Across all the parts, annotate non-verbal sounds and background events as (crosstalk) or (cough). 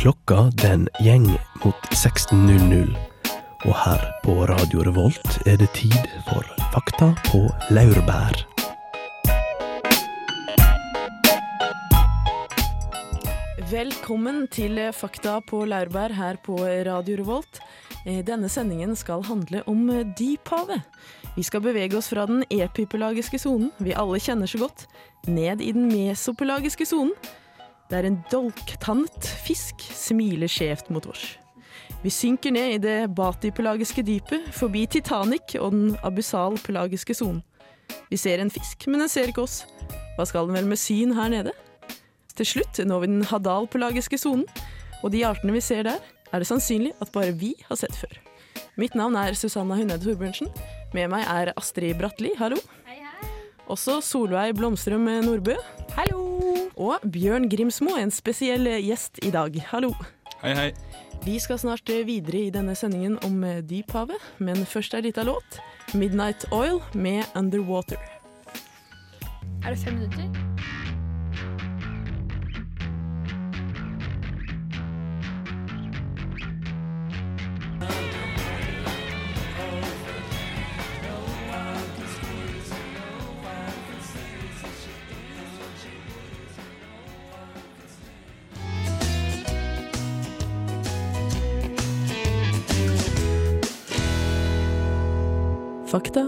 Klokka den gjeng mot 16.00, og her på Radio Revolt er det tid for Fakta på laurbær. Velkommen til Fakta på laurbær her på Radio Revolt. Eh, Denne sendingen skal handle om dyphavet. Vi skal bevege oss fra den epipelagiske sonen vi alle kjenner så godt, ned i den mesopelagiske sonen, der en dolktannet fisk smiler skjevt mot oss. Vi synker ned i det batipelagiske dypet, forbi Titanic og den abyssal-pelagiske sonen. Vi ser en fisk, men den ser ikke oss. Hva skal den vel med syn her nede? Til slutt når vi den hadal-pelagiske sonen, og de artene vi ser der, er det sannsynlig at bare vi har sett før. Mitt navn er Susanna Hunde Torbjørnsen. Med meg er Astrid Bratli, hallo. Også Solveig Blomstrøm Nordbø. Hallo. Og Bjørn Grimsmo, en spesiell gjest i dag. Hallo. Hei, hei. Vi skal snart videre i denne sendingen om dyphavet, men først er lita låt. 'Midnight Oil' med 'Underwater'. Er det fem minutter? Fakta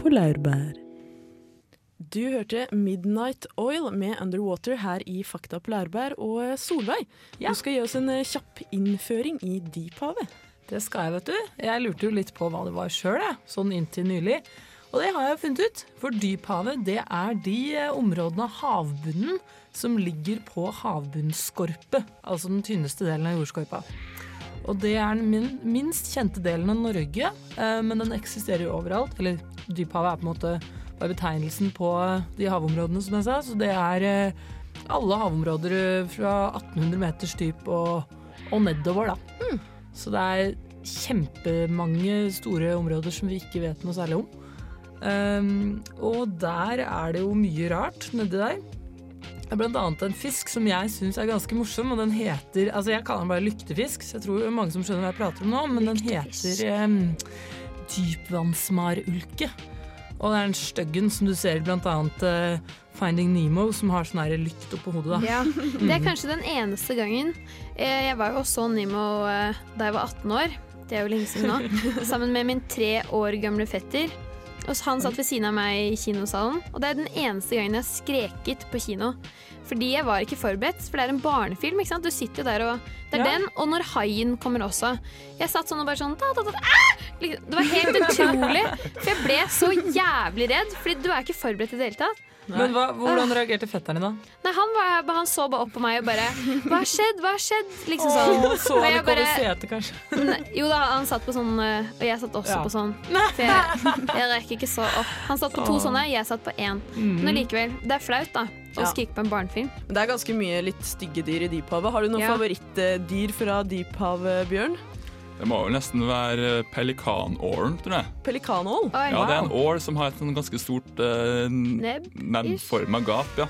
på laurbær. Du hørte 'Midnight Oil' med 'Underwater' her i Fakta på laurbær. Og Solveig, ja. du skal gi oss en eh, kjapp innføring i dyphavet. Det skal jeg, vet du. Jeg lurte jo litt på hva det var sjøl, sånn inntil nylig. Og det har jeg funnet ut. For dyphavet det er de eh, områdene av havbunnen som ligger på havbunnsskorpet. Altså den tynneste delen av jordskorpa. Og det er den min, minst kjente delen av Norge, eh, men den eksisterer jo overalt. Eller dyphavet er på en måte bare betegnelsen på de havområdene, som jeg sa. Så det er eh, alle havområder eh, fra 1800 meters dyp og, og nedover, da. Så det er kjempemange store områder som vi ikke vet noe særlig om. Um, og der er det jo mye rart nedi der. Det er annet en fisk som jeg syns er ganske morsom, og den heter Altså, jeg kaller den bare lyktefisk, så jeg tror mange som skjønner hva jeg prater om nå, men den heter um, dypvannsmarulke. Og det er den styggen som du ser blant annet eh, Finding Nemo, som har sånn lykt oppå hodet, da. Ja, Det er (laughs) kanskje den eneste gangen. Eh, Jeg var jo også Nemo eh, da jeg var 18 år. Det er jo lenge siden nå. (laughs) Sammen med min tre år gamle fetter. Og Han satt ved siden av meg i kinosalen, og det er den eneste gangen jeg har skreket på kino. Fordi jeg var ikke forberedt, for det er en barnefilm. ikke sant? Du sitter jo der og Det er Ja. den, og når haien kommer også. Jeg satt sånn og bare sånn da, da, da, ah! Liksom, Det var helt utrolig. For jeg ble så jævlig redd, fordi du er ikke forberedt i det hele tatt. Men hva, hvordan reagerte fetteren din, da? Nei, han, var, han så bare opp på meg og bare Hva har skjedd? Hva har skjedd? Liksom sånn. Oh, så han ikke over setet, kanskje? Men, jo da, han satt på sånn øh, Og jeg satt også Ja. på sånn. For jeg, jeg rekker ikke så opp. Han satt på to oh. sånne, jeg satt på én. Men likevel, det er flaut, da. Å Ja. skrike på en barnefilm. Men Det er ganske mye litt stygge dyr i dyphavet. Har du noen Ja. favorittdyr fra dyphavet, Bjørn? Det må vel nesten være pelikanålen, tror jeg. Pelikanål? Oi. Ja, Det er en ål som har et sånn ganske stort uh, Nebb? nebbforma gap. ja.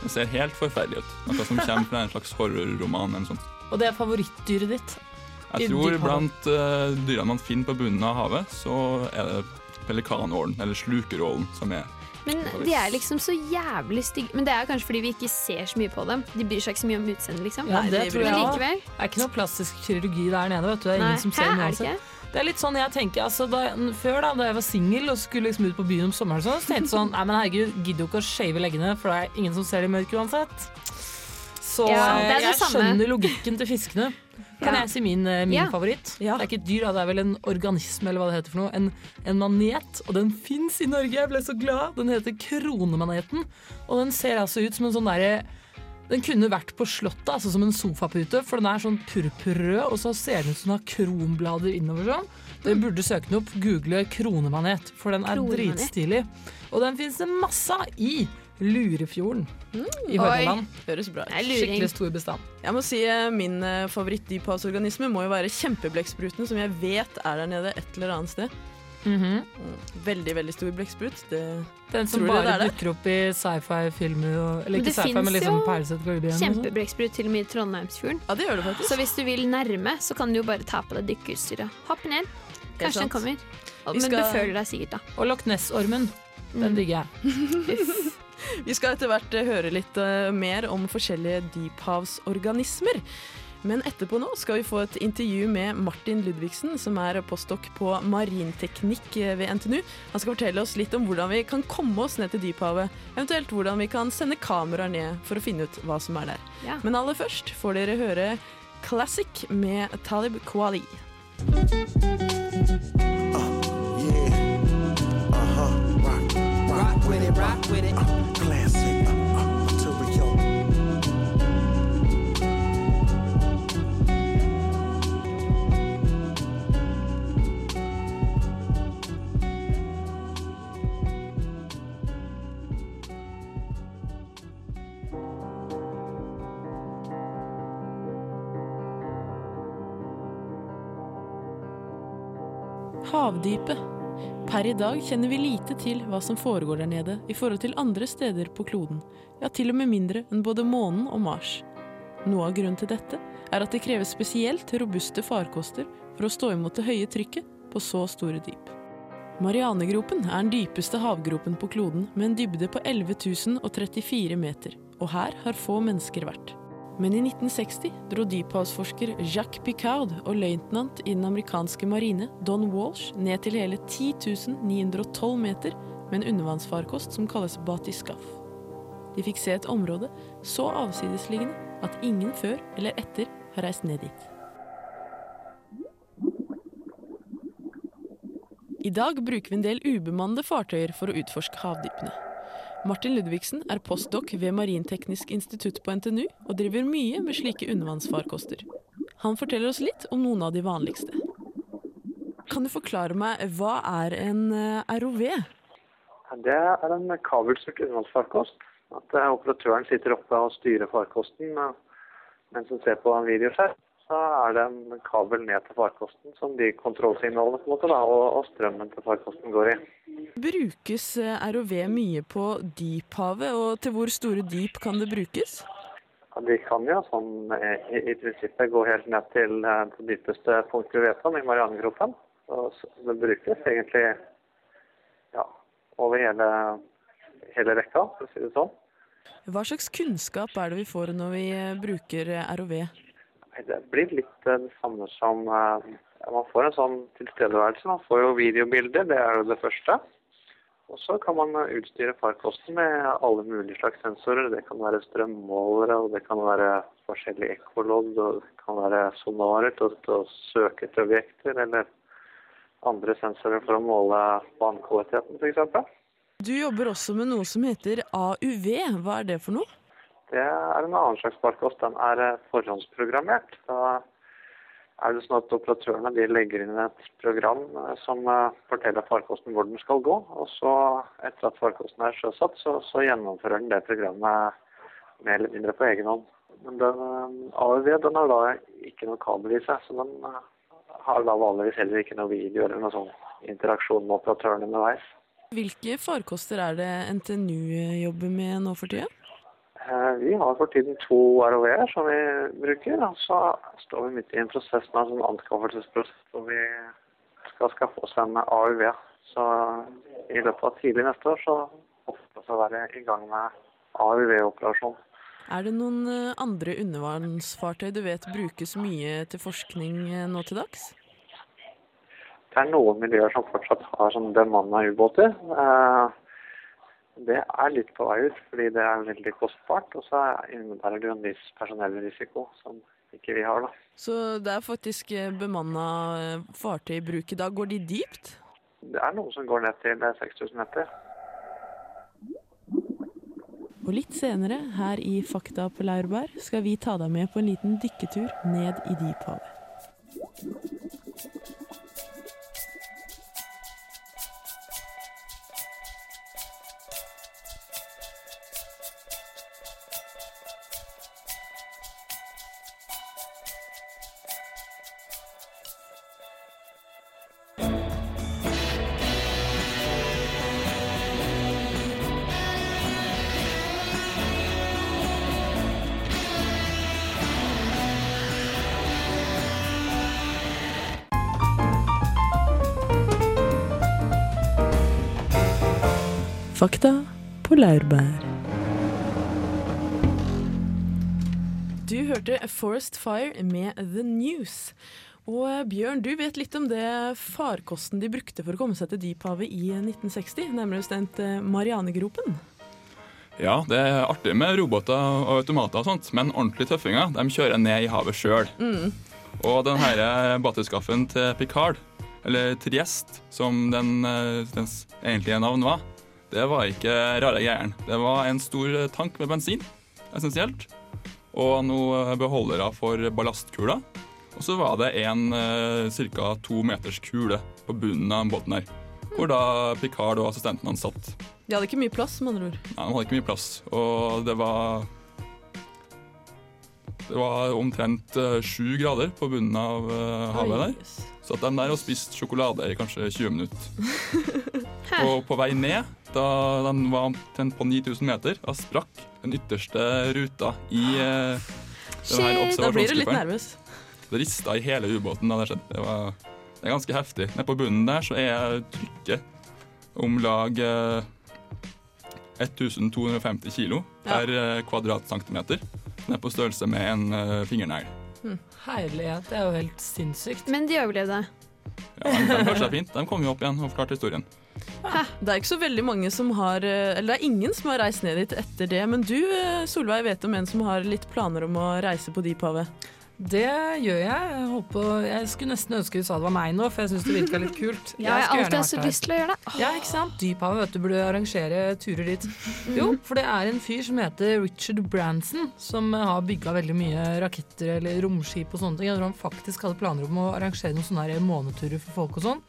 Den ser helt forferdelig ut. Noe som kommer fra en slags horrorroman. eller sånt. (laughs) Og det er favorittdyret ditt? Jeg tror blant uh, dyrene man finner på bunnen av havet, så er det pelikanålen, eller slukerålen, som er Men de er liksom så jævlig stygge. Men det er kanskje fordi vi ikke ser så mye på dem. De bryr seg ikke så mye om utseendet, liksom. Ja, det det tror jeg. Det er ikke noe plastisk kirurgi der nede. vet du. Det er Nei. ingen som ser er noe det? Det er litt sånn jeg tenker, altså da, Før da da jeg var singel og skulle liksom ut på byen om sommeren, så tenkte jeg sånn (laughs) Nei, men herregud, gidder jo ikke å shave leggene, for det er ingen som ser dem i mørket uansett. Så Ja, eh, det er det jeg samme. skjønner logikken til fiskene. Kan jeg si min, eh, min favoritt? Det er ikke et dyr, det er vel en organisme, eller hva det heter for noe. En, en manet. Og den fins i Norge, jeg ble så glad. Den heter kronemaneten. Og den ser altså ut som en sånn derre den kunne vært på Slottet, altså som en sofapute, for den er sånn purpurrød, og så ser den ut som den har kronblader innover sånn. Dere burde søke den opp, google kronemanet, for den er Kronemanet. dritstilig. Og den fins det masse av i Lurefjorden i Hordaland. Høres bra ut. Skikkelig stor bestand. Jeg må si eh, Min eh, favorittdyphavsorganisme må jo være kjempeblekkspruten, som jeg vet er der nede et eller annet sted. Mhm. Veldig, veldig stor blekksprut. Det Den som bare er det? dukker opp i sci-fi-filmer. Eller ikke sci-fi, men liksom Perleset sånn. Til og med i Trondheimsfjorden. Ja, det gjør det faktisk. Så hvis du vil nærme, så kan du jo bare ta på deg dykkerutstyret. Hoppe ned. Kanskje den kommer. Men skal- du føler deg sikkert, da. Og Loch Ness-ormen. Den Mm. digger jeg. (laughs) Vi skal etter hvert eh, høre litt eh, mer om forskjellige dyphavsorganismer. Men etterpå nå skal vi få et intervju med Martin Ludvigsen, som er postdok på marinteknikk eh, ved NTNU. Han skal fortelle oss litt om hvordan vi kan komme oss ned til dyphavet, eventuelt hvordan vi kan sende kameraer ned for å finne ut hva som er der. Ja. Men aller først får dere høre Classic med Talib Kweli. With it, rock with it. classic. Uh, uh, Material. Havdypet. Per i dag kjenner vi lite til hva som foregår der nede i forhold til andre steder på kloden, ja til og med mindre enn både månen og Mars. Noe av grunnen til dette er at det kreves spesielt robuste farkoster for å stå imot det høye trykket på så store dyp. Marianegropen er den dypeste havgropen på kloden med en dybde på 11 034 meter, og her har få mennesker vært. Men i 1960 dro dyphavsforsker Jacques Picard og løytnant i den amerikanske marine Don Walsh ned til hele 10 912 meter med en undervannsfarkost som kalles batiscaf. De fikk se et område så avsidesliggende at ingen før eller etter har reist ned dit. I dag bruker vi en del ubemannede fartøyer for å utforske havdypene. Martin Ludvigsen er postdok ved Marinteknisk institutt på NTNU og driver mye med slike undervannsfarkoster. Han forteller oss litt om noen av de vanligste. Kan du forklare meg hva er en eh, ROV? Det er en kabelstyrt undervannsfarkost. At eh, operatøren sitter oppe og styrer farkosten eh, mens han ser på en videoskjerm. Så er det en kabel ned til farkosten som de kontrollsignalene på en måte da, og, og strømmen til farkosten går i. Brukes eh, ROV mye på dyphavet, og til hvor store dyp kan det brukes? Ja, de kan jo sånn eh, i, i prinsippet gå helt ned til eh, det dypeste punktet vi vet om, i Marianegropen. Det brukes egentlig ja, over hele, hele rekka, for å si det sånn. Hva slags kunnskap er det vi får når vi bruker ROV? Det blir litt eh, det samme som eh, Man får en sånn tilstedeværelse. Man får jo videobilder, det er jo det første. Og så kan man eh, utstyre farkosten med alle mulige slags sensorer. Det kan være strømmålere, og det kan være forskjellige ekkolodd, og det kan være sonarer til å søke etter objekter, eller andre sensorer for å måle vannkvaliteten, f.eks. Du jobber også med noe som heter AUV. Hva er det for noe? Det er en annen slags farkost. Den er eh, forhåndsprogrammert. Da er det sånn at operatørene legger inn et program eh, som eh, forteller farkosten hvor den skal gå. Og så, etter at farkosten er sjøsatt, så, så gjennomfører den det programmet mer eller mindre på egen hånd. Men den AUV den har da ikke noe kabel i seg, så den har da vanligvis heller ikke noe video eller noe sånn interaksjon med operatøren underveis. Hvilke farkoster er det NTNU jobber med nå for tida? Eh, Vi har for tiden to ROV-er som vi bruker. Og så står vi midt i en prosess med en sånn anskaffelsesprosess hvor vi skal skaffe oss en AUV. Så i løpet av tidlig neste år så håper vi å være i gang med AUV-operasjon. Er det noen eh, andre undervannsfartøy du vet brukes mye til forskning eh, nå til dags? Det er noen miljøer som fortsatt har sånn bemanna ubåter. Eh, Det er litt på vei ut, fordi det er veldig kostbart. Og så innebærer det jo en viss personellrisiko som ikke vi har, da. Så det er faktisk bemanna fartøy i bruk i dag. Går de dypt? Det er noen som går ned til 6000 meter. Og litt senere, her i Fakta på Laurbær, skal vi ta deg med på en liten dykketur ned i dyphavet. Fakta på laurbær. Du hørte Forest Fire med The News. Og eh, Bjørn, du vet litt om det farkosten de brukte for å komme seg til dyphavet i 1960, nærmere bestemt eh, Marianegropen. Ja, det er artig med roboter og automater og sånt, men ordentlige tøffinger de kjører ned i havet sjøl. Og den her bateskaffen til Picard, eller Trieste, som den, eh, dens egentlige navn var, det var ikke rare greiene. Det var en stor tank med bensin, essensielt, og noen beholdere for ballastkula. Og så var det en eh, ca. to meters kule på bunnen av båten her, hvor da Picard og assistenten hans satt. De hadde ikke mye plass, med andre ord. Nei, de hadde ikke mye plass, og det var Det var omtrent eh, sju grader på bunnen av eh, havet der. Så de der og spiste sjokolade i kanskje 20 minutter. (laughs) Og på vei ned, da de var omtrent på 9000 meter, da sprakk den ytterste ruta i eh, den her Shit, Da blir du litt nervøs. Det rista i hele ubåten da det skjedde. Det, var, det er ganske heftig. Nede på bunnen der så er trykket om lag eh, 1250 kilo per ja. kvadratcentimeter. Den er på størrelse med en uh, fingernegl. Herlighet, det er jo helt sinnssykt. Men de overlevde. Ja, de, de klarte seg fint. De kom jo opp igjen og forklarte historien. Det er ikke så veldig mange som har eh, Eller det er ingen som har reist ned dit etter det. Men du, eh, Solveig, vet om en som har litt planer om å reise på dyphavet. Det gjør jeg. Jeg, håper, jeg skulle nesten ønske du sa det var meg nå, for jeg syns det virka litt kult. (laughs) Ja, jeg har alltid hatt så lyst til å gjøre det. Ja, ikke sant? Dyphavet vet du burde arrangere turer dit. (laughs) Jo, for det er en fyr som heter Richard Branson, som har bygga veldig mye raketter eller romskip og sånne ting. Jeg tror han faktisk hadde planer om å arrangere noen sånne måneturer for folk og sånn.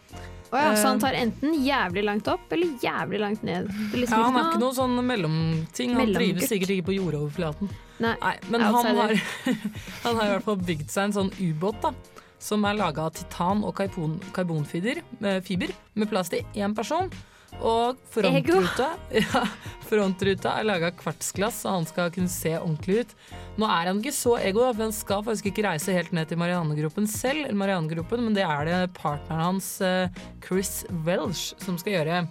Å ja, så han tar enten jævlig langt opp eller jævlig langt ned. Det liksom Ja, han er ikke noe sånn mellomting. Han trives sikkert ikke på jordoverflaten. Nei. Nei, men han har, (laughs) han har i hvert fall bygd seg en sånn ubåt da, som er laga av titan og karbon, karbonfiber fiber, med plass til én person. Og frontruta, (laughs) ja, frontruta er laga av kvartsglass, så han skal kunne se ordentlig ut. Nå er han ikke så ego, for han skal faktisk ikke reise helt ned til Marianegropen selv, eller men det er det partneren hans, eh, Chris Welsh, som skal gjøre.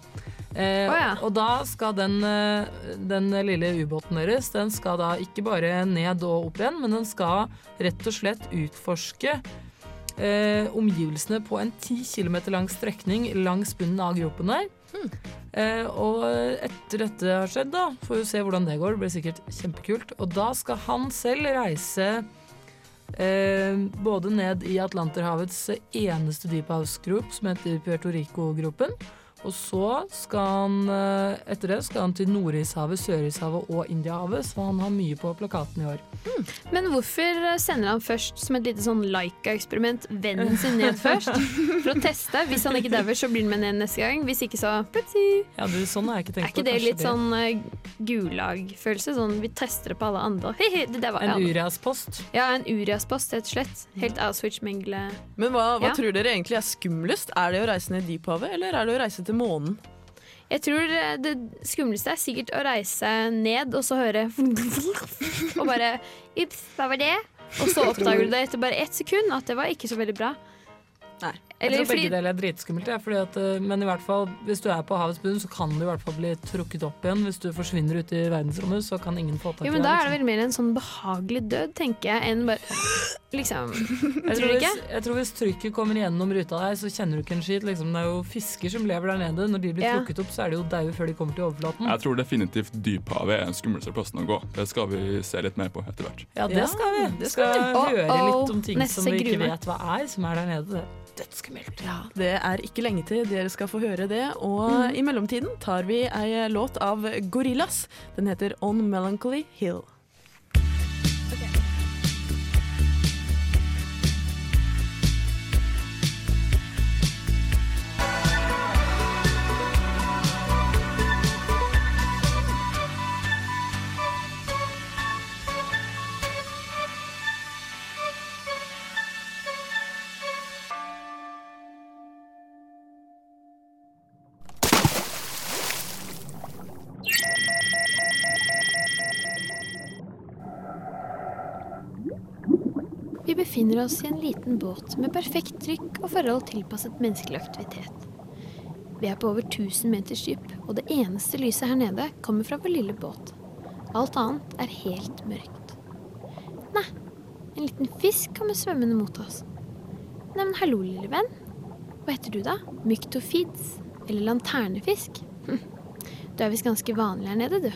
Eh, oh, ja. Og da skal den, eh, den lille ubåten deres Den skal da ikke bare ned og opp igjen, men den skal rett og slett utforske eh, omgivelsene på en 10 km lang strekning langs bunnen av gropen der. Eh, og etter dette har skjedd, da, får vi se hvordan det går. Det blir sikkert kjempekult. Og da skal han selv reise eh, både ned i Atlanterhavets eneste dyphavsgrop, som heter Puerto Rico-gropen. Og så skal han eh, etter det skal han til Nordishavet, Sørishavet og Indiahavet, så han har mye på plakaten i år. Men hvorfor sender han først som et lite sånn Laika-eksperiment vennen sin ned først? (laughs) For å teste. Hvis han ikke dauer, så blir han med ned neste gang. Hvis ikke, så plutselig. Ja, du, sånn har jeg ikke tenkt Er ikke på. det Kanskje litt sånn uh, gulag-følelse? Sånn vi tester det på alle andre. (laughs) Hehe, det der var En. Urias-post. Ja, en Urias-post, rett og slett. Helt Auschwitz-mengle. Men hva, hva Ja. tror dere egentlig er skumlest? Er det å reise ned dyphavet, eller er det å reise til månen? Jeg tror eh, det skumleste er sikkert å reise ned og så høre (laughs) Og bare Ups, hva var det? Og så oppdager du det etter bare ett sekund at det var ikke så veldig bra. Nei. Jeg tror begge fordi deler er dritskummelt. Ja, fordi at, eh, men i hvert fall, hvis du er på havets bunn, så kan du i hvert fall bli trukket opp igjen. Hvis du forsvinner ut i verdensrommet, så kan ingen få tak i deg. men da er det liksom. vel mer en sånn behagelig død, tenker jeg, enn bare (laughs) Liksom. (laughs) jeg, tror hvis, jeg tror hvis trykket kommer gjennom ruta der, så kjenner du ikke en skit. Liksom. Det er jo fisker som lever der nede. Når de blir Ja. trukket opp, så er de jo daue før de kommer til overflaten. Jeg tror definitivt dyphavet er den skumleste plassen å gå. Det skal vi se litt mer på etter hvert. Ja, det Ja, skal vi. det Vi skal skal vi. høre Oh, litt om ting som vi ikke vet hva er, som er der nede. Det er dødsskummelt. Ja, Det er ikke lenge til dere skal få høre det. Og i mellomtiden tar vi ei låt av Gorillas. Den heter On Melancholy Hill. Befinner oss i en liten båt med perfekt trykk og forhold tilpasset menneskelig aktivitet. Vi er på over 1000 meters dyp, og det eneste lyset her nede kommer fra vår lille båt. Alt annet er helt mørkt. Nei, en liten fisk kommer svømmende mot oss. Neimen, hallo, lille venn. Hva heter du, da? Myktofids? Eller lanternefisk? (laughs) Du er visst ganske vanlig her nede, du.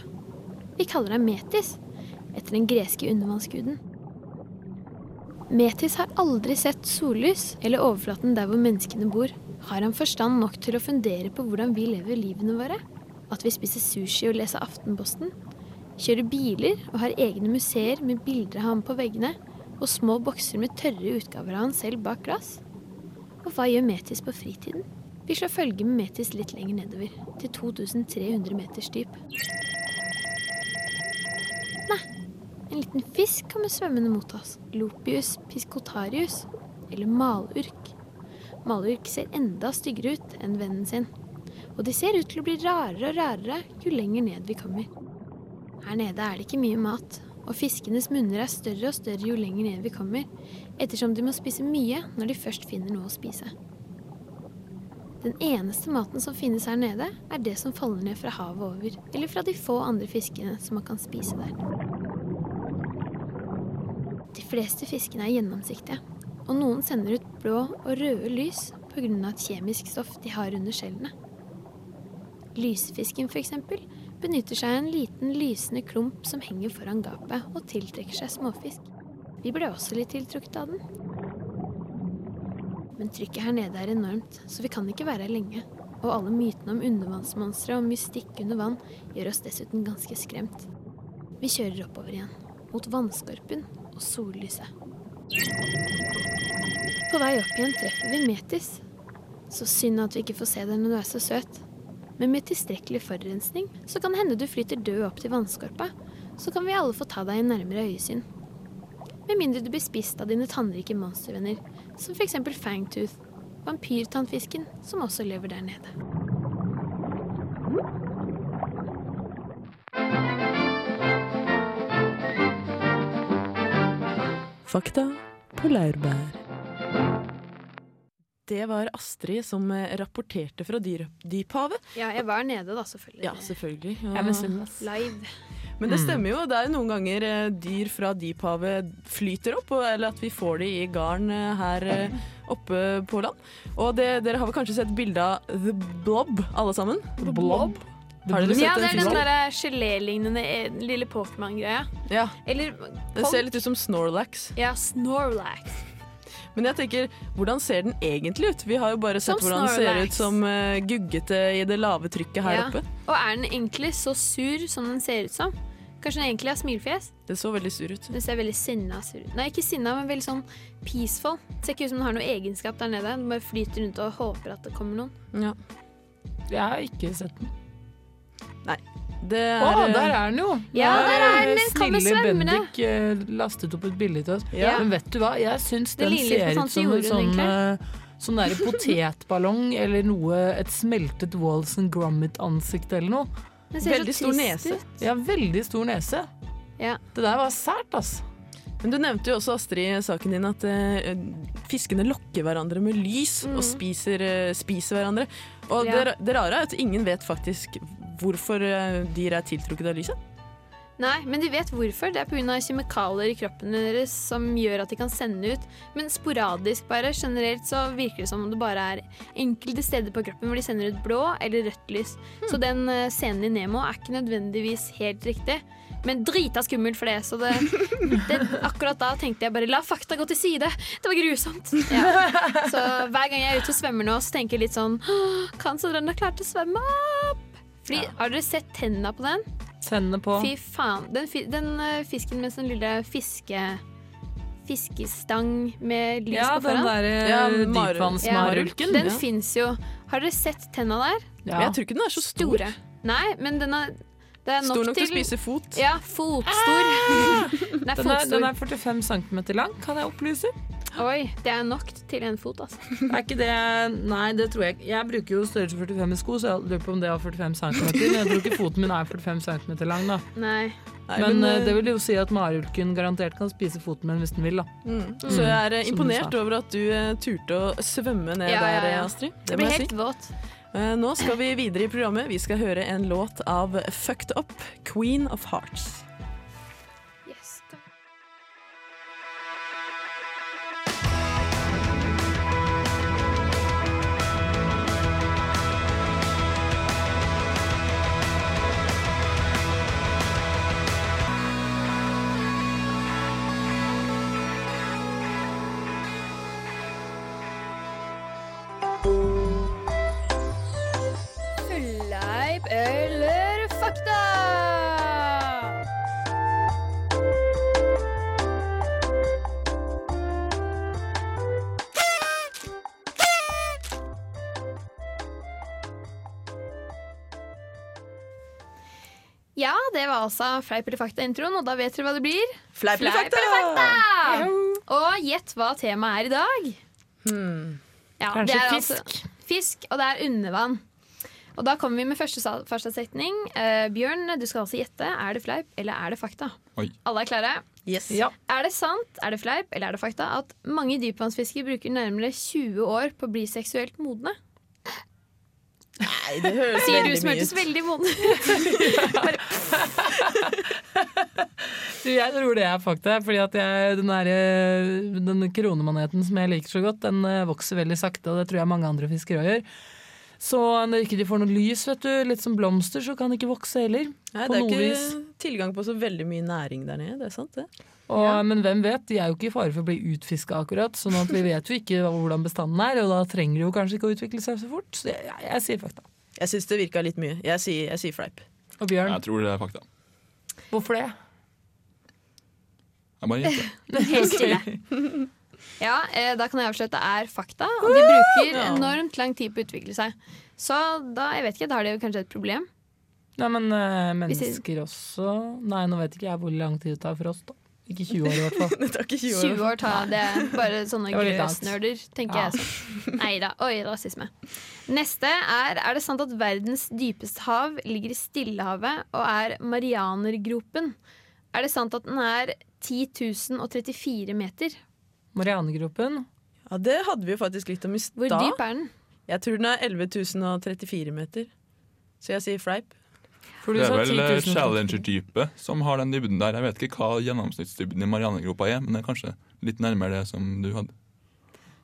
Vi kaller deg Metis, etter den greske undervannsguden. Metis har aldri sett sollys eller overflaten der hvor menneskene bor. Har han forstand nok til å fundere på hvordan vi lever livene våre? At vi spiser sushi og leser Aftenposten? Kjører biler og har egne museer med bilder av ham på veggene? Og små bokser med tørre utgaver av han selv bak glass? Og hva gjør Metis på fritiden? Vi slår følge med Metis litt lenger nedover, til 2300 meters dyp. Nei, en liten fisk kommer svømmende mot oss. Lopius piscotarius, eller malurk. Malurk ser enda styggere ut enn vennen sin. Og de ser ut til å bli rarere og rarere jo lenger ned vi kommer. Her nede er det ikke mye mat, og fiskenes munner er større og større jo lenger ned vi kommer, ettersom de må spise mye når de først finner noe å spise. Den eneste maten som finnes her nede, er det som faller ned fra havet over, eller fra de få andre fiskene som man kan spise der. Fleste fiskene er gjennomsiktige, og noen sender ut blå og røde lys pga. et kjemisk stoff de har under skjellene. Lysfisken f.eks. benytter seg av en liten lysende klump som henger foran gapet og tiltrekker seg småfisk. Vi ble også litt tiltrukket av den. Men trykket her nede er enormt, så vi kan ikke være her lenge. Og alle mytene om undervannsmonstre og mystikk under vann gjør oss dessuten ganske skremt. Vi kjører oppover igjen, mot vannskorpen og sollyset. På vei opp igjen treffer vi Metis. Så synd at vi ikke får se deg når du er så søt. Men med tilstrekkelig forurensning så kan det hende du flyter død opp til vannskorpa. Så kan vi alle få ta deg i nærmere øyesyn. Med mindre du blir spist av dine tannrike monstervenner, som f.eks. Fangtooth, vampyrtannfisken, som også lever der nede. Fakta på laurbær. Det var Astrid som eh, rapporterte fra Dyphavet. Ja, jeg var nede, da, selvfølgelig. Ja, selvfølgelig. Jeg misunnes. Live. Men det stemmer jo. Det er jo noen ganger eh, dyr fra dyphavet flyter opp, eller at vi får de i garn eh, her oppe på land. Og det, dere har vel kanskje sett bilde av The Blob, alle sammen? The Blob? Har dere sett Ja, det er den fisken? derre gelélignende eh, lille Pokémon-greia. Ja, Eller den ser litt ut som Snorlax. Ja, Snorlax. Men jeg tenker, hvordan ser den egentlig ut? Vi har jo bare sett Som hvordan den ser ut som uh, guggete i det lave trykket her Ja. oppe. Og er den egentlig så sur som den ser ut som? Kanskje den egentlig har smilfjes? Det så veldig sur ut. Den ser veldig sinna sur ut. Nei, ikke sinna, men veldig sånn peaceful. Det ser ikke ut som den har noe egenskap der nede. Den bare flyter rundt og håper at det kommer noen. Ja. Jeg har ikke sett den. Det Å, er, oh, der er den jo! Ja, der er den. Snille. Bendik eh, lastet opp et bilde til oss. Ja. Men vet du hva, jeg syns den ser ut som en sånn jorden, eh, Sånn der potetballong (laughs) eller noe Et smeltet Walls and Gromit-ansikt eller noe. Den ser Veldig så stor nese. ut. Ja, veldig stor nese. Ja. Det der var sært, altså. Men du nevnte jo også, Astrid, saken din at uh, fiskene lokker hverandre med lys og spiser, uh, spiser hverandre. Og Ja. det, det rare er at ingen vet faktisk hvorfor eh, dyr er tiltrukket av lyset. Nei, men de vet hvorfor. Det er pga. kjemikalier i kroppen deres som gjør at de kan sende ut. Men sporadisk bare. Generelt så virker det som om det bare er enkelte steder på kroppen hvor de sender ut blå eller rødt lys. Så den eh, scenen i Nemo er ikke nødvendigvis helt riktig. Men drita skummelt for det, så det, (laughs) det Akkurat da tenkte jeg bare la fakta gå til side. Det var grusomt. (laughs) Ja. Så hver gang jeg er ute og svømmer nå, så tenker jeg litt sånn Kan den har klart å svømme opp? Fordi, Har dere sett tennene på den? Tennene på. Fy faen. Den, den eh, fisken med sånn lille fiske... Fiskestang med lys Ja, på den foran. derre Ja, derre dypvannsmarulken. Den ja. fins jo. Har dere sett tenna der? Ja. Jeg tror ikke den er så stor. Store. Nei, men den er, det er nok, Stor nok til å spise fot. Ja, fotstor. (laughs) Den er Den er, den er 45 cm lang, kan jeg opplyse. Oi, det er nok til en fot, altså. Er ikke det Nei, det tror jeg ikke. Jeg bruker jo størrelse 45 i sko, så jeg lurer på om det var 45 cm. Men jeg tror ikke foten min er 45 cm lang, da. Nei. Nei, Men, men, eh, eh, det vil jo si at marulken garantert kan spise foten min hvis den vil, da. mm. Så jeg er eh, imponert over at du turte å svømme ned Ja, ja, der, ja. Astrid. Det det blir helt si. våt. Eh, Nå skal vi videre i programmet. Vi skal høre en låt av Fucked Up, Queen of Hearts. Ja, det var altså fleip eller fakta-introen, og da vet dere hva det blir. Fleip eller Fleip fakta? eller fakta! Og gjett hva temaet er i dag. Ja, Kanskje det er fisk? Altså, fisk, og det er undervann. Og da kommer vi med første, første setning. Uh, Bjørn, du skal altså gjette. Er det fleip eller er det fakta? Oi. Alle er klare? Yes. Ja. Er det sant, er det fleip eller er det fakta at mange dypvannsfiskere bruker nærmere 20 år på å bli seksuelt modne? Nei, det høres Sier du som hørtes veldig vond ut. (laughs) Du, jeg tror det er fakta, fordi at jeg, den, der, eh, den kronemaneten som jeg liker så godt, den eh, vokser veldig sakte, og det tror jeg mange andre fiskere gjør. Så når ikke de får noe lys, vet du, litt som blomster, så kan de ikke vokse heller. Nei, det er ikke vis. tilgang på så veldig mye næring der nede. Det er sant, det. Og, Men hvem vet, de er jo ikke i fare for å bli utfiska akkurat, sånn at vi (laughs) vet jo ikke hvordan bestanden er, og da trenger de jo kanskje ikke å utvikle seg så fort. Så jeg, jeg, jeg sier fakta. Jeg syns det virka litt mye. Jeg sier, jeg sier fleip. Og Bjørn, Jeg tror det er fakta. hvorfor det? Jeg bare gjetter. (laughs) Helt stille. (laughs) Ja, eh, da kan jeg avsløre at det er fakta, og de bruker enormt lang tid på å utvikle seg. Så da, jeg vet ikke, da har de jo kanskje et problem. Nei, men eh, mennesker også Nei, nå vet ikke jeg hvor lang tid det tar for oss, da. Ikke 20 år, i hvert fall. (laughs) Det tar ikke 20 år. 20 år tar det. er Bare sånne Det var litt annet. grøsnerder, tenker Ja. jeg. sånn. Nei da. Oi, rasisme. Neste er Er det sant at verdens dypeste hav ligger i Stillehavet og er Marianergropen? Er det sant at den er 10 034 meter? Marianegropen. Ja, Det hadde vi jo faktisk litt om i Hvor dyp er den? Jeg tror den er 11.034 meter. Så jeg sier fleip. For du Det er sa vel 10 eh, 000. Challenger-dypet som har den dybden der. Jeg vet ikke hva gjennomsnittsdybden i Marianegropa er, men det er kanskje litt nærmere det som du hadde.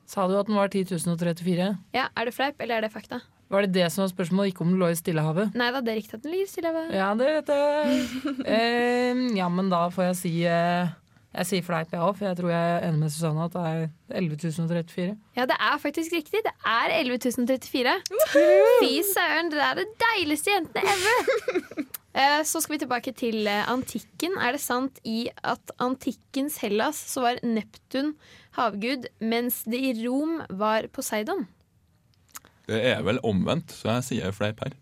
Sa du at den var 10.034? Ja, Er det fleip, eller er det fakta? Var det det som var spørsmålet, ikke om den lå i Stillehavet? Nei da, det er riktig at den ligger i Stillehavet. Ja, det vet jeg. (laughs) Eh, ja, men da får jeg si eh, Jeg sier fleip, jeg òg, for jeg tror jeg er enig med Susanne at det er 11.034. Ja, det er faktisk riktig. Det er 11 034. Fy søren, dere er de deiligste jentene ever! (laughs) Eh, Så skal vi tilbake til eh, antikken. Er det sant i at antikkens Hellas så var Neptun havgud, mens det i Rom var Poseidon? Det er vel omvendt, så jeg sier fleip her.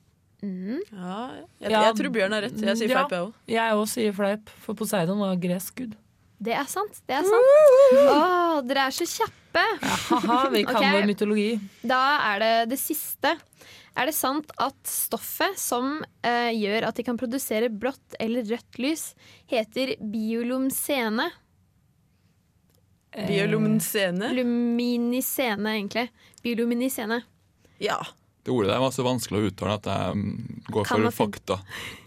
Ja, jeg, jeg tror Bjørn har rett. Jeg sier fleip, jeg òg. Jeg òg sier fleip, for Poseidon var gresk gud. Det er sant. det er sant Å, Dere er så kjappe! Haha, vi kan okay. vår mytologi. Da er det det siste. Er det sant at stoffet som eh, gjør at de kan produsere blått eller rødt lys, heter biolumsene? Eh, luminisene, egentlig. Bioluminisene. Ja. Det ordet der var så vanskelig å uttale at jeg mm, går Kan for fakta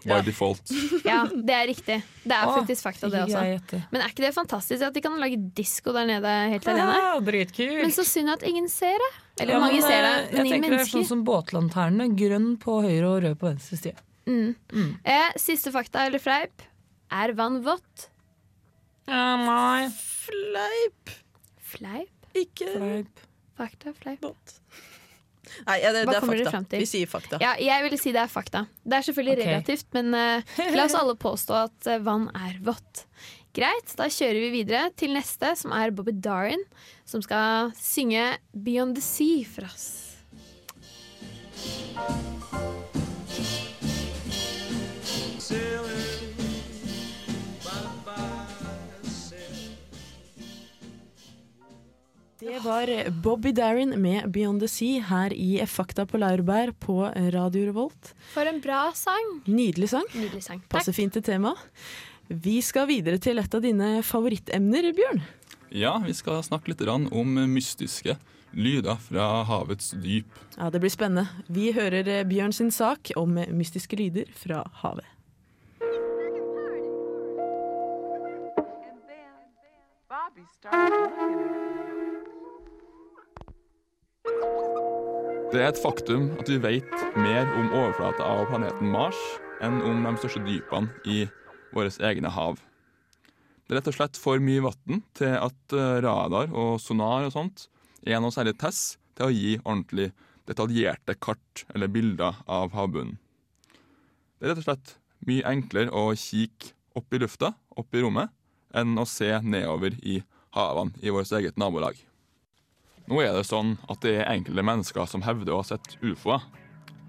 by Ja. default. (laughs) Ja, det er riktig. Det er faktisk fakta, det også. Men er ikke det fantastisk at de kan lage disko der nede helt alene? Ja, Men Dritkult. så synd at ingen ser det. Eller Ja, mange men, ser det, men ingen mennesker. jeg tenker det er sånn som båtlanternene. Grønn på høyre og rød på venstre side. Mm. Mm. Eh, siste fakta eller fleip. Er vann vått? Ja, nei. Fleip. Fleip? Ikke Fleip. Fakta, fleip. vått. Nei, ja, det, det er fakta. Vi sier fakta. Ja, jeg vil si det er fakta. Det er selvfølgelig okay. relativt, men uh, la oss alle påstå at uh, vann er vått. Greit, da kjører vi videre til neste, som er Bobby Darin, som skal synge 'Beyond the Sea' for oss. Det var Bobby Darin med 'Beyond the Sea' her i Fakta på laurbær på Radio Revolt. For en bra sang! Nydelig sang. Nydelig sang. Takk. Passer fint til temaet. Vi skal videre til et av dine favorittemner, Bjørn. Ja, vi skal snakke litt om mystiske lyder fra havets dyp. Ja, Det blir spennende. Vi hører eh, Bjørn sin sak om mystiske lyder fra havet. Det er et faktum at vi vet mer om overflata av planeten Mars enn om de største dypene i våre egne hav. Det er rett og slett for mye vann til at eh, radar og sonar og sånt er noe særlig tess til å gi ordentlig detaljerte kart eller bilder av havbunnen. Det er rett og slett mye enklere å kikke opp i lufta, opp i rommet, enn å se nedover i havene i vårt eget nabolag. Nå er det sånn at det er enkelte mennesker som hevder å ha sett ufoer.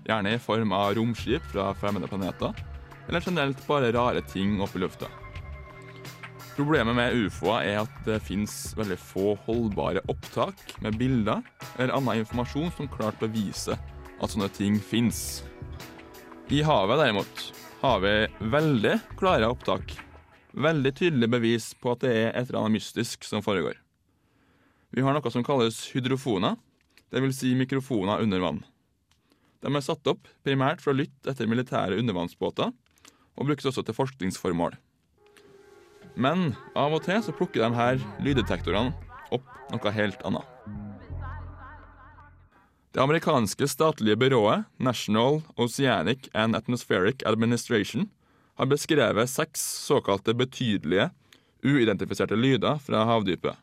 Gjerne i form av romskip fra fremmede planeter, eller generelt bare rare ting oppe i lufta. Problemet med ufoer er at det fins veldig få holdbare opptak med bilder eller annen informasjon som klart beviser at sånne ting fins. I havet derimot har vi veldig klare opptak. Veldig tydelig bevis på at det er et eller annet mystisk som foregår. Vi har noe som kalles hydrofoner, dvs. Si mikrofoner under vann. De er satt opp primært for å lytte etter militære undervannsbåter, og brukes også til forskningsformål. Men av og til så plukker de her lyddetektorene opp noe helt annet. Det amerikanske statlige byrået National Oceanic and Atmospheric Administration har beskrevet seks såkalte betydelige, uidentifiserte lyder fra havdypet.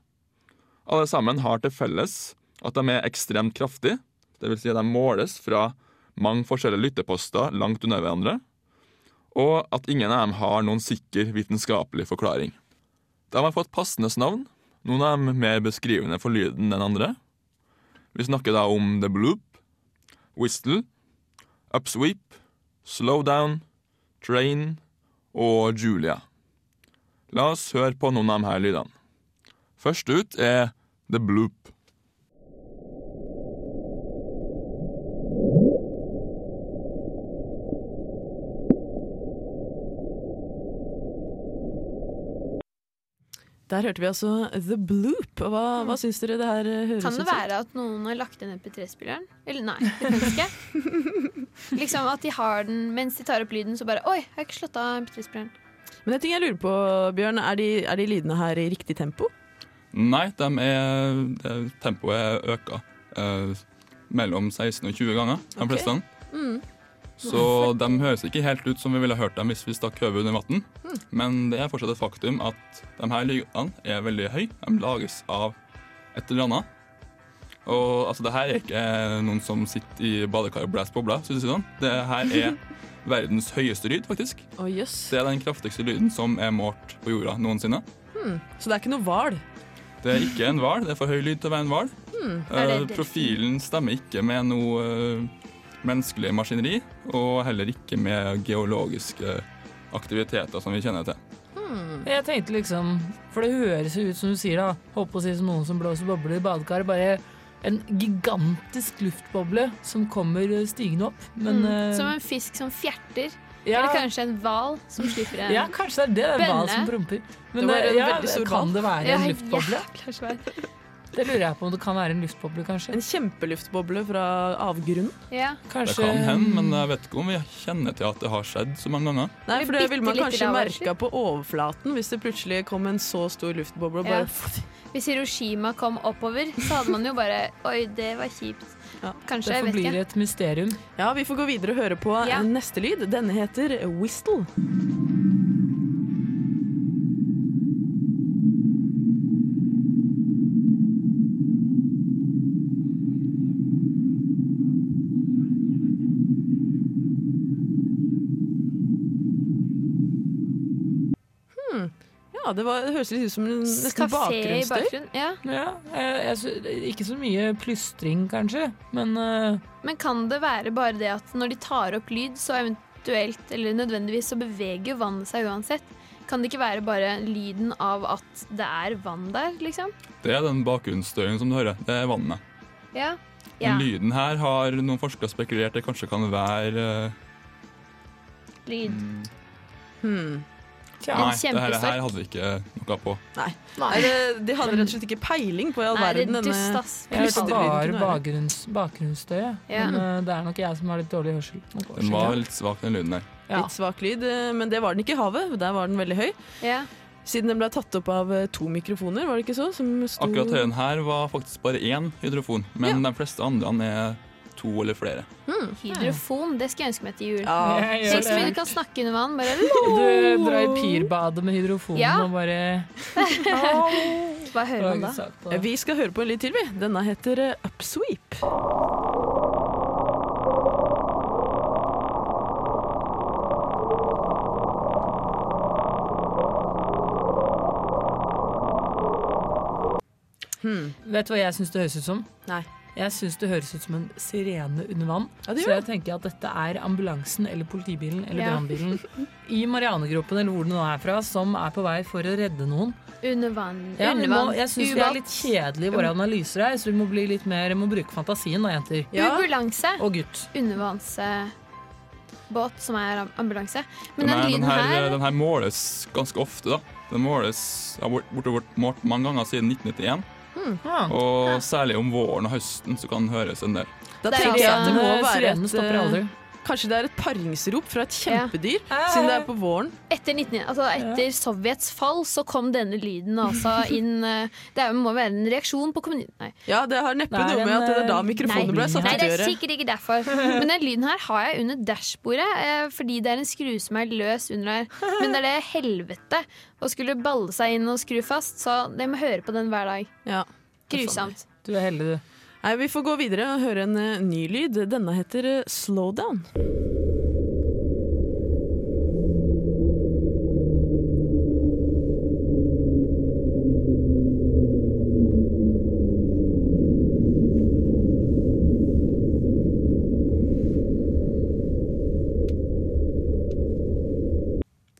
Alle sammen har til felles at de er ekstremt kraftige, dvs. Si at de måles fra mange forskjellige lytteposter langt unna hverandre, og at ingen av dem har noen sikker vitenskapelig forklaring. De har fått passende navn, noen av dem mer beskrivende for lyden enn andre. Vi snakker da om The Bloop, Whistle, Upsweep, Slowdown, Train og Julia. La oss høre på noen av disse lydene. Først ut er The Bloop. Der hørte vi altså The Bloop. Og Hva, hva syns dere det her høres ut som? Kan det være at noen har lagt inn MP3-spilleren? Eller nei, det kan ikke. (laughs) liksom at de har den mens de tar opp lyden, så bare Oi, jeg har ikke slått av MP3-spilleren. Men en ting jeg lurer på, Bjørn, er de, er de lydene her i riktig tempo? Nei, de er, tempoet er øka eh, mellom 16 og 20 ganger, de okay. fleste. Mm. Så de høres ikke helt ut som vi ville hørt dem hvis vi stakk hodet under vann. Men det er fortsatt et faktum at de her lydene er veldig høye. De lages av et eller annet. Og altså, det her er ikke noen som sitter i badekar og blåser bobler. synes jeg sånn. Det her er (laughs) verdens høyeste lyd, faktisk. Oh, yes. Det er den kraftigste lyden som er målt på jorda noensinne. Så det er ikke noe hval? Det er ikke en hval. Det er for høy lyd til å være en hval. Hmm, Eh, profilen stemmer ikke med noe eh, menneskelig maskineri, og heller ikke med geologiske aktiviteter som vi kjenner til. Jeg tenkte liksom For det høres jo ut som du sier, da. Holdt på å si som noen som blåser bobler i badekaret. Bare en gigantisk luftboble som kommer stigende opp. Men Mm. Som en fisk som fjerter. Ja, Eller kanskje en hval som slipper en ja, kanskje det er det. Det en hval som promper. Men Det var eh, ja, kan det være en luftboble? Det lurer jeg på om det kan være en luftboble, kanskje. En kjempeluftboble fra avgrunnen? Ja. Det kan hende, men jeg vet ikke om vi kjenner til at det har skjedd så mange ganger. Nei, for det ville man kanskje merka på overflaten hvis det plutselig kom en så stor luftboble og Ja. Hvis Hiroshima kom oppover, så hadde man jo bare Oi, det var kjipt. Ja, Kanskje, det jeg vet forblir ikke. et mysterium. Ja, vi får gå videre og høre på Ja. neste lyd. Denne heter Whistle. Ja, det, var, det høres litt ut som en nesten bakgrunnsstøy. Ja. Ja, jeg, jeg, ikke så mye plystring, kanskje, men uh... Men kan det være bare det at når de tar opp lyd, så eventuelt, eller nødvendigvis, så beveger vannet seg uansett? Kan det ikke være bare lyden av at det er vann der, liksom? Det er den bakgrunnsstøyen som du hører. Det er vannet. Ja. ja. Men lyden her har noen forskere spekulert det kanskje kan være uh... Lyd. Hmm. Nei, det her, her hadde vi ikke noe på. Nei, Nei det, de hadde rett og slett ikke peiling på i all Nei, verden er denne. Jeg hørte bare bakgrunns, bakgrunnsstøy. Ja. men uh, det er nok jeg som har litt dårlig hørsel. Den var litt svak, den lyden der. Ja. litt svak lyd, eh, men det var den ikke i havet. Der var den veldig høy. Ja. Siden den ble tatt opp av eh, to mikrofoner, var det ikke så? Som sto Akkurat høyen her var faktisk bare én hydrofon, men de fleste andre er to eller flere. Hydrofon, det skal jeg ønske meg til jul. Ja, du kan snakke under vann. Bare, Du drar i pirbadet med hydrofonen Ja. og bare hva hører man da? Eh. Vi skal høre på en lyd til, vi. Denne heter Upsweep. Upsweep. Vet du hva jeg syns det høres ut som? Nei. Jeg syns det høres ut som en sirene under vann. Ja, Så jeg tenker at dette er ambulansen eller politibilen eller Ja. brannbilen i Marianegropen eller hvor det nå er fra, som er på vei for å redde noen. Under vann. Ja, under må, vann. jeg syns vi er litt kjedelige i våre analyser her, så vi må bli litt mer, må bruke fantasien da, jenter. Ja. Ubalanse. Og gutt. Undervannsbåt som er ambulanse. Men Den, den, her, den, her, den måles ganske ofte. da. Den måles har bort- bortover målt mange ganger siden 1991. Ja. Og særlig om våren og høsten så kan den høres en del. Da er tenker jeg at det må være en stopper eh, aldri. Kanskje det er et paringsrop fra et Ja. kjempedyr, siden det er på våren. Etter, 19, altså etter Sovjets fall så kom denne lyden altså (laughs) inn eh, Det er- må være en reaksjon på kommunen... Nei. Ja, det har neppe noe med at det er da eh, mikrofonen ble satt Nei, det er sikkert ikke derfor. Men den lyden her har jeg under dashbordet, eh, fordi det er en skru som er løs under her. Men det er det helvete å skulle balle seg inn og skru fast, så det må høre på den hver dag. Ja. Grusomt. Du er heldig, du. Nei, Vi får gå videre og høre en eh, ny lyd. Denne heter eh, Slowdown.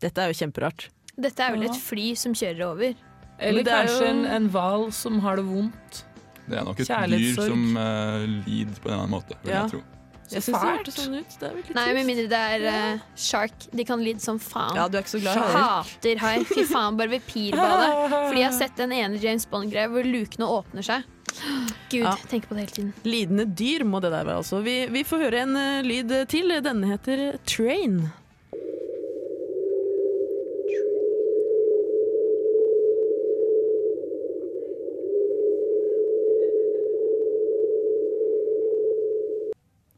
Dette er jo kjemperart. Dette er vel et fly som kjører over. Eller det er kanskje en, en hval som har det vondt. Det er nok et dyr som uh, lider på en eller annen måte, vil Ja. jeg tro. Jeg syns det hørtes sånn ut. Det er Nei, med mindre det er uh, shark. De kan lide som faen. Ja, du er ikke så glad. Hater hai. Fy faen, bare ved pirbadet. (laughs) Fordi jeg har sett den ene James Bond-greia hvor lukene åpner seg. Gud, Ja. tenker på det hele tiden. Lidende dyr må det der være, altså. Vi, vi får høre en uh, lyd til. Denne heter Train.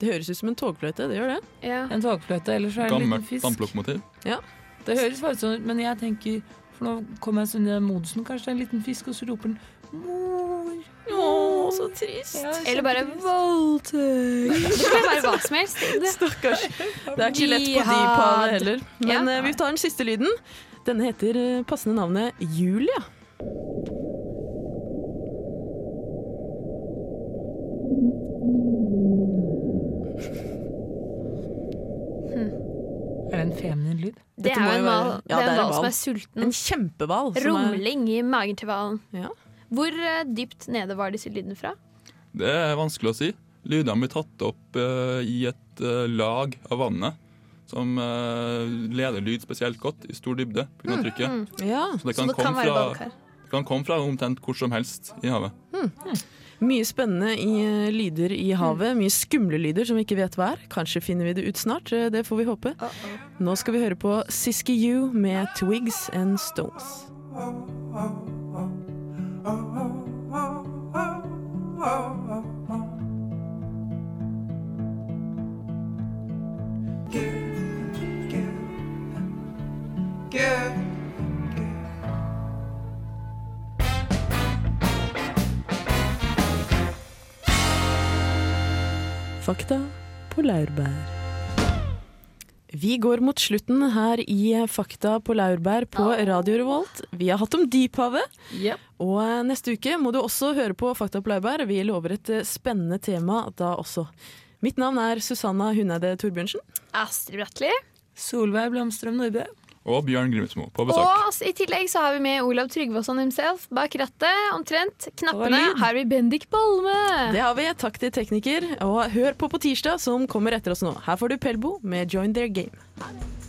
Det høres ut som en togfløyte, det gjør det. Ja. En togfløyte, eller så er det en liten Gammelt fisk. damplokomotiv. Det høres faktisk sånn ut, men jeg tenker For nå kommer jeg sånn i den modusen. Kanskje det er en liten fisk, og så roper den mor. Å, så trist. Ja, Eller bare kjempetrist. voldtekt. (laughs) Det kan være hva som helst. Det. (laughs) Stakkars. Det er ikke lett på Jihad. dyphavet heller. Men Ja. eh, vi tar den siste lyden. Denne heter eh, passende navnet Julia. Er det en feminin lyd? Det er jo en hval ja, som er sulten. En kjempehval. Rumling er- i magen til hvalen. Ja. Hvor eh, dypt nede var disse lydene fra? Det er vanskelig å si. Lydene blir tatt opp uh, i et uh, lag av vannet som uh, leder lyd spesielt godt i stor dybde pga. trykket. ja. Så det Så kan, det kan komme være fra, det kan komme fra omtrent hvor som helst i havet. Mye spennende i eh, lyder i havet. Mye skumle lyder som vi ikke vet hva er. Kanskje finner vi det ut snart. eh, Det får vi håpe. Nå skal vi høre på Siski You med Twigs and Stones. Fakta på laurbær. Vi går mot slutten her i Fakta på laurbær på Radio Revolt. Vi har hatt om dyphavet, Yep. og eh, neste uke må du også høre på Fakta på laurbær. Vi lover et eh, spennende tema da også. Mitt navn er Susanna Huneide Torbjørnsen. Astrid Bratli. Solveig Blomstrøm Nordbø. Og Bjørn Grimsmo på besøk. Og i tillegg så har vi med Olav Tryggvason himself bak rattet. Omtrent. Knappene. Har vi Bendik Balme. Det har vi. Takk til tekniker. Og hør på på tirsdag, som kommer etter oss nå. Her får du Pelbo med Join Their Game.